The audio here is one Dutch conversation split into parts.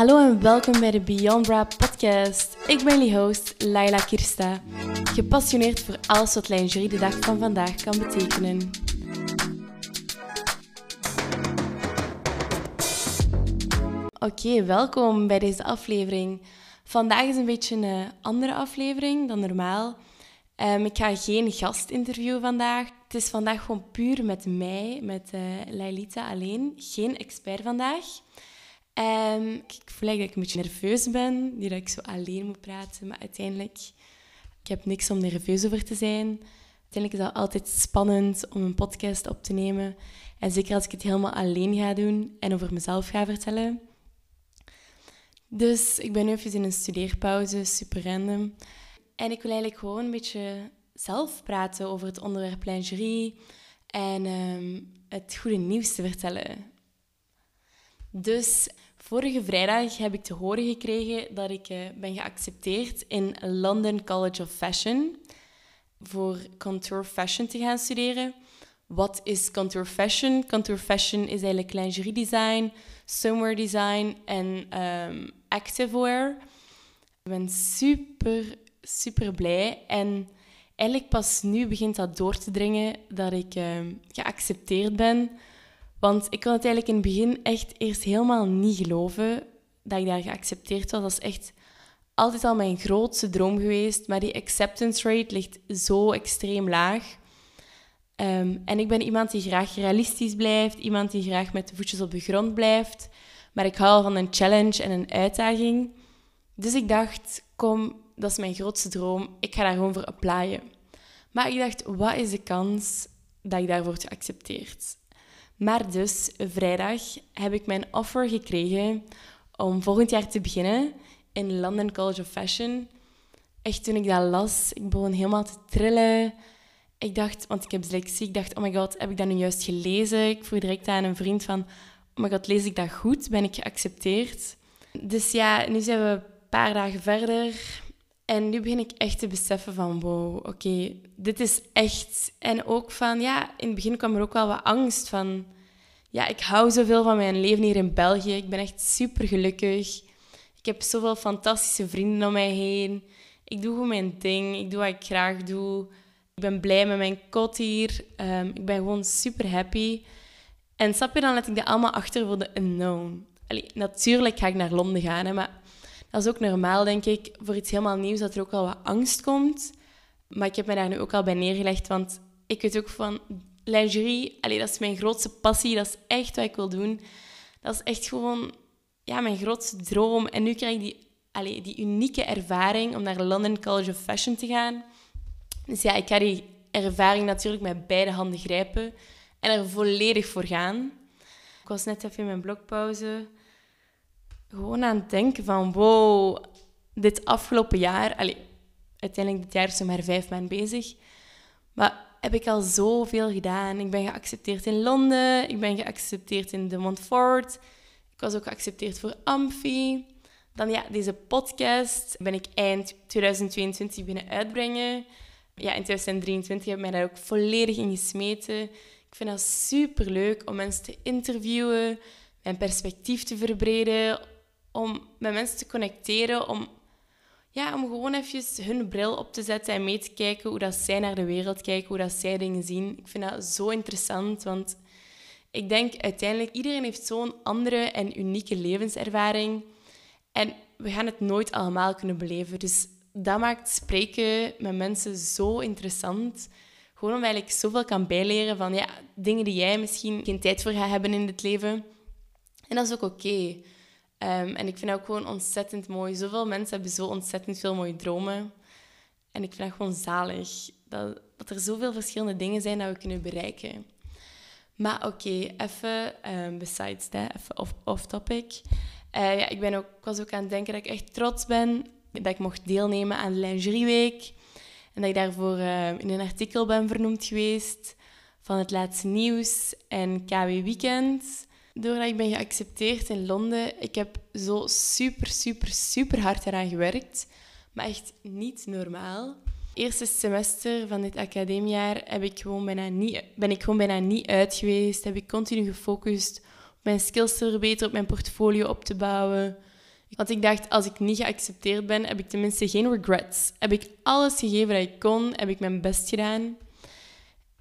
Hallo en welkom bij de Beyond Bra podcast. Ik ben jullie host, Laila Kirsta. Gepassioneerd voor alles wat lingerie de dag van vandaag kan betekenen. Oké, welkom bij deze aflevering. Vandaag is een beetje een andere aflevering dan normaal. Um, ik ga geen gastinterview vandaag. Het is vandaag gewoon puur met mij, met uh, Lailita alleen. Geen expert vandaag. Um, ik voel eigenlijk dat ik een beetje nerveus ben, die dat ik zo alleen moet praten. Maar uiteindelijk, ik heb niks om nerveus over te zijn. Uiteindelijk is het altijd spannend om een podcast op te nemen. En zeker als ik het helemaal alleen ga doen en over mezelf ga vertellen. Dus ik ben nu even in een studeerpauze, super random. En ik wil eigenlijk gewoon een beetje zelf praten over het onderwerp lingerie en um, het goede nieuws te vertellen. Dus vorige vrijdag heb ik te horen gekregen dat ik uh, ben geaccepteerd in London College of Fashion voor contour fashion te gaan studeren. Wat is contour fashion? Contour fashion is eigenlijk lingerie design, swimwear design en um, activewear. Ik ben super, super blij. En eigenlijk pas nu begint dat door te dringen dat ik um, geaccepteerd ben. Want ik kon het eigenlijk in het begin echt eerst helemaal niet geloven dat ik daar geaccepteerd was. Dat is echt altijd al mijn grootste droom geweest. Maar die acceptance rate ligt zo extreem laag. Um, en ik ben iemand die graag realistisch blijft, iemand die graag met de voetjes op de grond blijft. Maar ik hou van een challenge en een uitdaging. Dus ik dacht, kom, dat is mijn grootste droom. Ik ga daar gewoon voor applyen. Maar ik dacht, wat is de kans dat ik daarvoor geaccepteerd? Maar dus, vrijdag heb ik mijn offer gekregen om volgend jaar te beginnen in London College of Fashion. Echt, toen ik dat las, ik begon helemaal te trillen. Ik dacht, want ik heb dyslexie, ik dacht, oh my god, heb ik dat nu juist gelezen? Ik vroeg direct aan een vriend van, oh my god, lees ik dat goed? Ben ik geaccepteerd? Dus ja, nu zijn we een paar dagen verder. En nu begin ik echt te beseffen van, wow, oké, dit is echt... En ook van, ja, in het begin kwam er ook wel wat angst van... Ja, ik hou zoveel van mijn leven hier in België. Ik ben echt super gelukkig. Ik heb zoveel fantastische vrienden om mij heen. Ik doe gewoon mijn ding. Ik doe wat ik graag doe. Ik ben blij met mijn kot hier. Um, ik ben gewoon super happy. En snap je, dan let ik dat allemaal achter voor de unknown. Natuurlijk ga ik naar Londen gaan, hè, maar dat is ook normaal, denk ik, voor iets helemaal nieuws, dat er ook al wat angst komt. Maar ik heb me daar nu ook al bij neergelegd, want ik weet ook van lingerie, allee, dat is mijn grootste passie, dat is echt wat ik wil doen. Dat is echt gewoon ja, mijn grootste droom. En nu krijg ik die, allee, die unieke ervaring om naar London College of Fashion te gaan. Dus ja, ik ga die ervaring natuurlijk met beide handen grijpen en er volledig voor gaan. Ik was net even in mijn blogpauze gewoon aan het denken van wow, dit afgelopen jaar, allez, uiteindelijk dit jaar is maar vijf maanden bezig, maar heb ik al zoveel gedaan. Ik ben geaccepteerd in Londen, ik ben geaccepteerd in de Montfort, ik was ook geaccepteerd voor Amphi. Dan ja, deze podcast ben ik eind 2022 binnen uitbrengen. Ja, in 2023 heb ik mij daar ook volledig in gesmeten. Ik vind dat super leuk om mensen te interviewen, mijn perspectief te verbreden, om met mensen te connecteren, om, ja, om gewoon even hun bril op te zetten en mee te kijken hoe dat zij naar de wereld kijken, hoe dat zij dingen zien. Ik vind dat zo interessant, want ik denk uiteindelijk iedereen heeft zo'n andere en unieke levenservaring. En we gaan het nooit allemaal kunnen beleven. Dus dat maakt spreken met mensen zo interessant. Gewoon omdat ik zoveel kan bijleren van ja, dingen die jij misschien geen tijd voor gaat hebben in het leven. En dat is ook oké. Um, en ik vind dat ook gewoon ontzettend mooi. Zoveel mensen hebben zo ontzettend veel mooie dromen. En ik vind dat gewoon zalig. Dat, dat er zoveel verschillende dingen zijn dat we kunnen bereiken. Maar oké, even um, besides that, even off-topic. uh, ja, ik, ben ook, ik was ook aan het denken dat ik echt trots ben dat ik mocht deelnemen aan de Lingerieweek. En dat ik daarvoor uh, in een artikel ben vernoemd geweest van het laatste nieuws en KW Weekend doordat ik ben geaccepteerd in Londen, ik heb zo super, super, super hard eraan gewerkt. Maar echt niet normaal. Eerste semester van dit academiejaar heb ik gewoon bijna niet, ben ik gewoon bijna niet uit geweest. Heb ik continu gefocust op mijn skills te verbeteren, op mijn portfolio op te bouwen. Want ik dacht, als ik niet geaccepteerd ben, heb ik tenminste geen regrets. Heb ik alles gegeven dat ik kon, heb ik mijn best gedaan.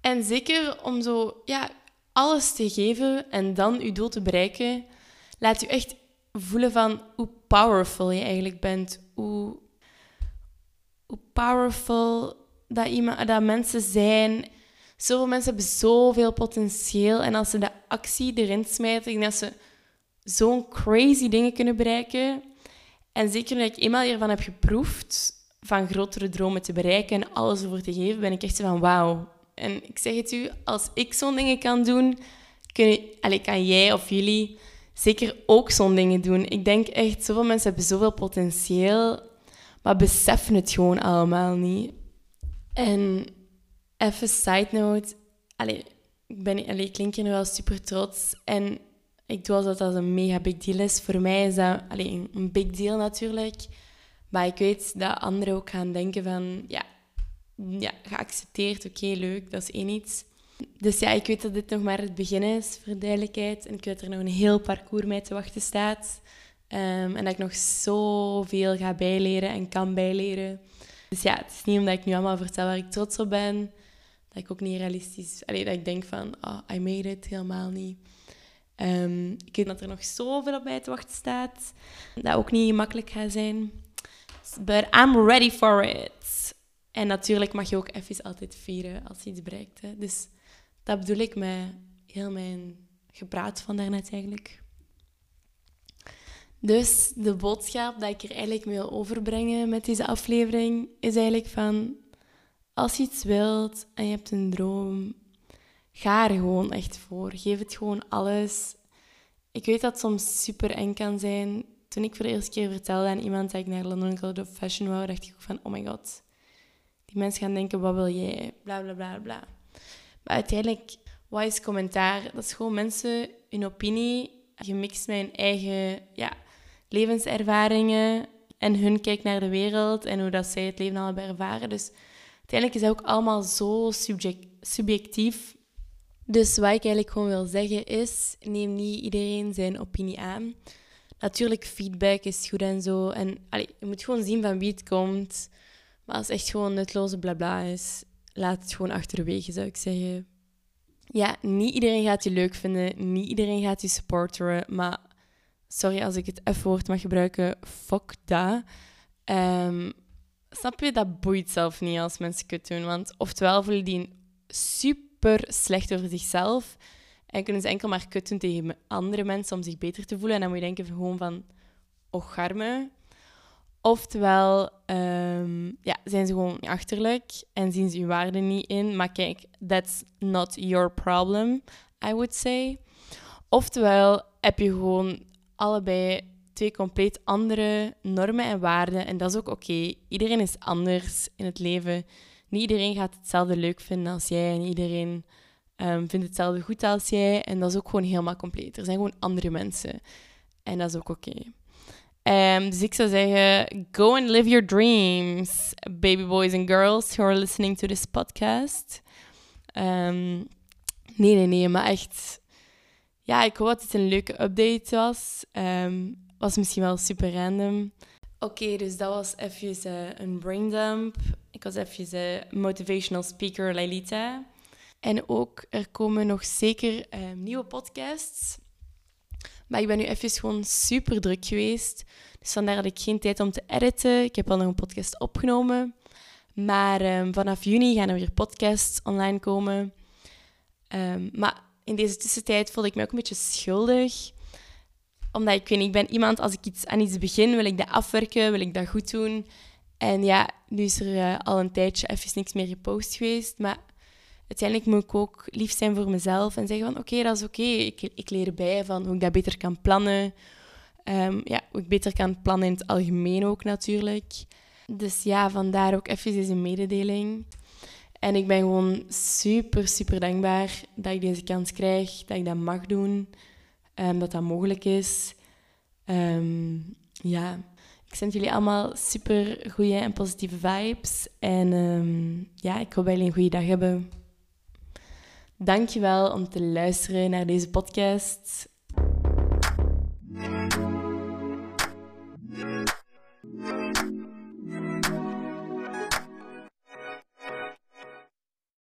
En zeker om zo, ja, alles te geven en dan je doel te bereiken, laat u echt voelen van hoe powerful je eigenlijk bent. Hoe, powerful dat, iemand, dat mensen zijn. Zoveel mensen hebben zoveel potentieel. En als ze de actie erin smijten, denk dat ze zo'n crazy dingen kunnen bereiken. En zeker nu ik eenmaal hiervan heb geproefd, van grotere dromen te bereiken en alles ervoor te geven, ben ik echt van wauw. En ik zeg het u, als ik zo'n dingen kan doen, kun allez, kan jij of jullie zeker ook zo'n dingen doen. Ik denk echt, zoveel mensen hebben zoveel potentieel, maar beseffen het gewoon allemaal niet. En even side note, allez, ik, ben, allez, ik klink wel super trots en ik doe alsof dat een mega big deal is. Voor mij is dat alleen een big deal natuurlijk. Maar ik weet dat anderen ook gaan denken van... Ja, ja geaccepteerd, oké, leuk, dat is één iets. Dus ja, ik weet dat dit nog maar het begin is, voor duidelijkheid. En ik weet dat er nog een heel parcours mee te wachten staat. Ehm, en dat ik nog zoveel ga bijleren en kan bijleren. Dus ja, het is niet omdat ik nu allemaal vertel waar ik trots op ben, dat ik ook niet realistisch... Allee, dat ik denk van, oh, I made it, helemaal niet. Um, ik weet dat er nog zoveel op mij te wachten staat. Dat ook niet makkelijk gaat zijn. But I'm ready for it. En natuurlijk mag je ook even altijd vieren als je iets bereikt. Hè. Dus dat bedoel ik met heel mijn gepraat van daarnet eigenlijk. Dus de boodschap dat ik er eigenlijk mee wil overbrengen met deze aflevering is eigenlijk van... Als je iets wilt en je hebt een droom, ga er gewoon echt voor. Geef het gewoon alles. Ik weet dat het soms super eng kan zijn. Toen ik voor de eerste keer vertelde aan iemand dat ik naar London College of Fashion wou, dacht ik ook van, oh my god. Die mensen gaan denken, wat wil jij? Bla, bla, bla, bla. Maar uiteindelijk, wat is commentaar? Dat is gewoon mensen hun opinie, gemixt met hun eigen ja, levenservaringen en hun kijk naar de wereld en hoe dat zij het leven al hebben ervaren. Dus uiteindelijk is dat ook allemaal zo subjectief dus wat ik eigenlijk gewoon wil zeggen is, neem niet iedereen zijn opinie aan. Natuurlijk, feedback is goed en zo. En je moet gewoon zien van wie het komt. Maar als het echt gewoon nutloze blabla is, laat het gewoon achterwege, zou ik zeggen. Ja, niet iedereen gaat je leuk vinden. Niet iedereen gaat je supporteren. Maar sorry als ik het F-woord mag gebruiken. Fuck dat. Um, snap je? Dat boeit zelf niet als mensen kut doen. Want oftewel voelen die super slecht over zichzelf. En kunnen ze enkel maar kutten tegen andere mensen om zich beter te voelen. En dan moet je denken gewoon van, och garme. Oftewel um, ja, zijn ze gewoon achterlijk en zien ze je waarde niet in. Maar kijk, that's not your problem, I would say. Oftewel heb je gewoon allebei twee compleet andere normen en waarden. En dat is ook oké. Iedereen is anders in het leven niet iedereen gaat hetzelfde leuk vinden als jij en iedereen um, vindt hetzelfde goed als jij. En dat is ook gewoon helemaal compleet. Er zijn gewoon andere mensen. En dat is ook oké. Um, dus ik zou zeggen, go and live your dreams, baby boys and girls who are listening to this podcast. Um, nee, nee, nee, maar echt... Ja, ik hoop dat het een leuke update was. Um, was misschien wel super random. Oké, dus dat was even uh, een braindump. Ik was even uh, motivational speaker Lailita. En ook, er komen nog zeker nieuwe podcasts. Maar ik ben nu even gewoon super druk geweest. Dus vandaar had ik geen tijd om te editen. Ik heb al nog een podcast opgenomen. Maar um, vanaf juni gaan er weer podcasts online komen. Um, maar in deze tussentijd voelde ik me ook een beetje schuldig omdat ik weet ik ben iemand, als ik iets aan iets begin, wil ik dat afwerken, wil ik dat goed doen. En ja, nu is er uh, al een tijdje even niks meer gepost geweest. Maar uiteindelijk moet ik ook lief zijn voor mezelf en zeggen van oké, dat is oké. Ik, ik leer bij van hoe ik dat beter kan plannen. Um, ja, hoe ik beter kan plannen in het algemeen ook natuurlijk. Dus ja, vandaar ook even deze mededeling. En ik ben gewoon super, super dankbaar dat ik deze kans krijg, dat ik dat mag doen. Um, dat dat mogelijk is. Um, ja, ik zend jullie allemaal super goede en positieve vibes. En ja, ik hoop dat jullie een goede dag hebben. Dankjewel om te luisteren naar deze podcast.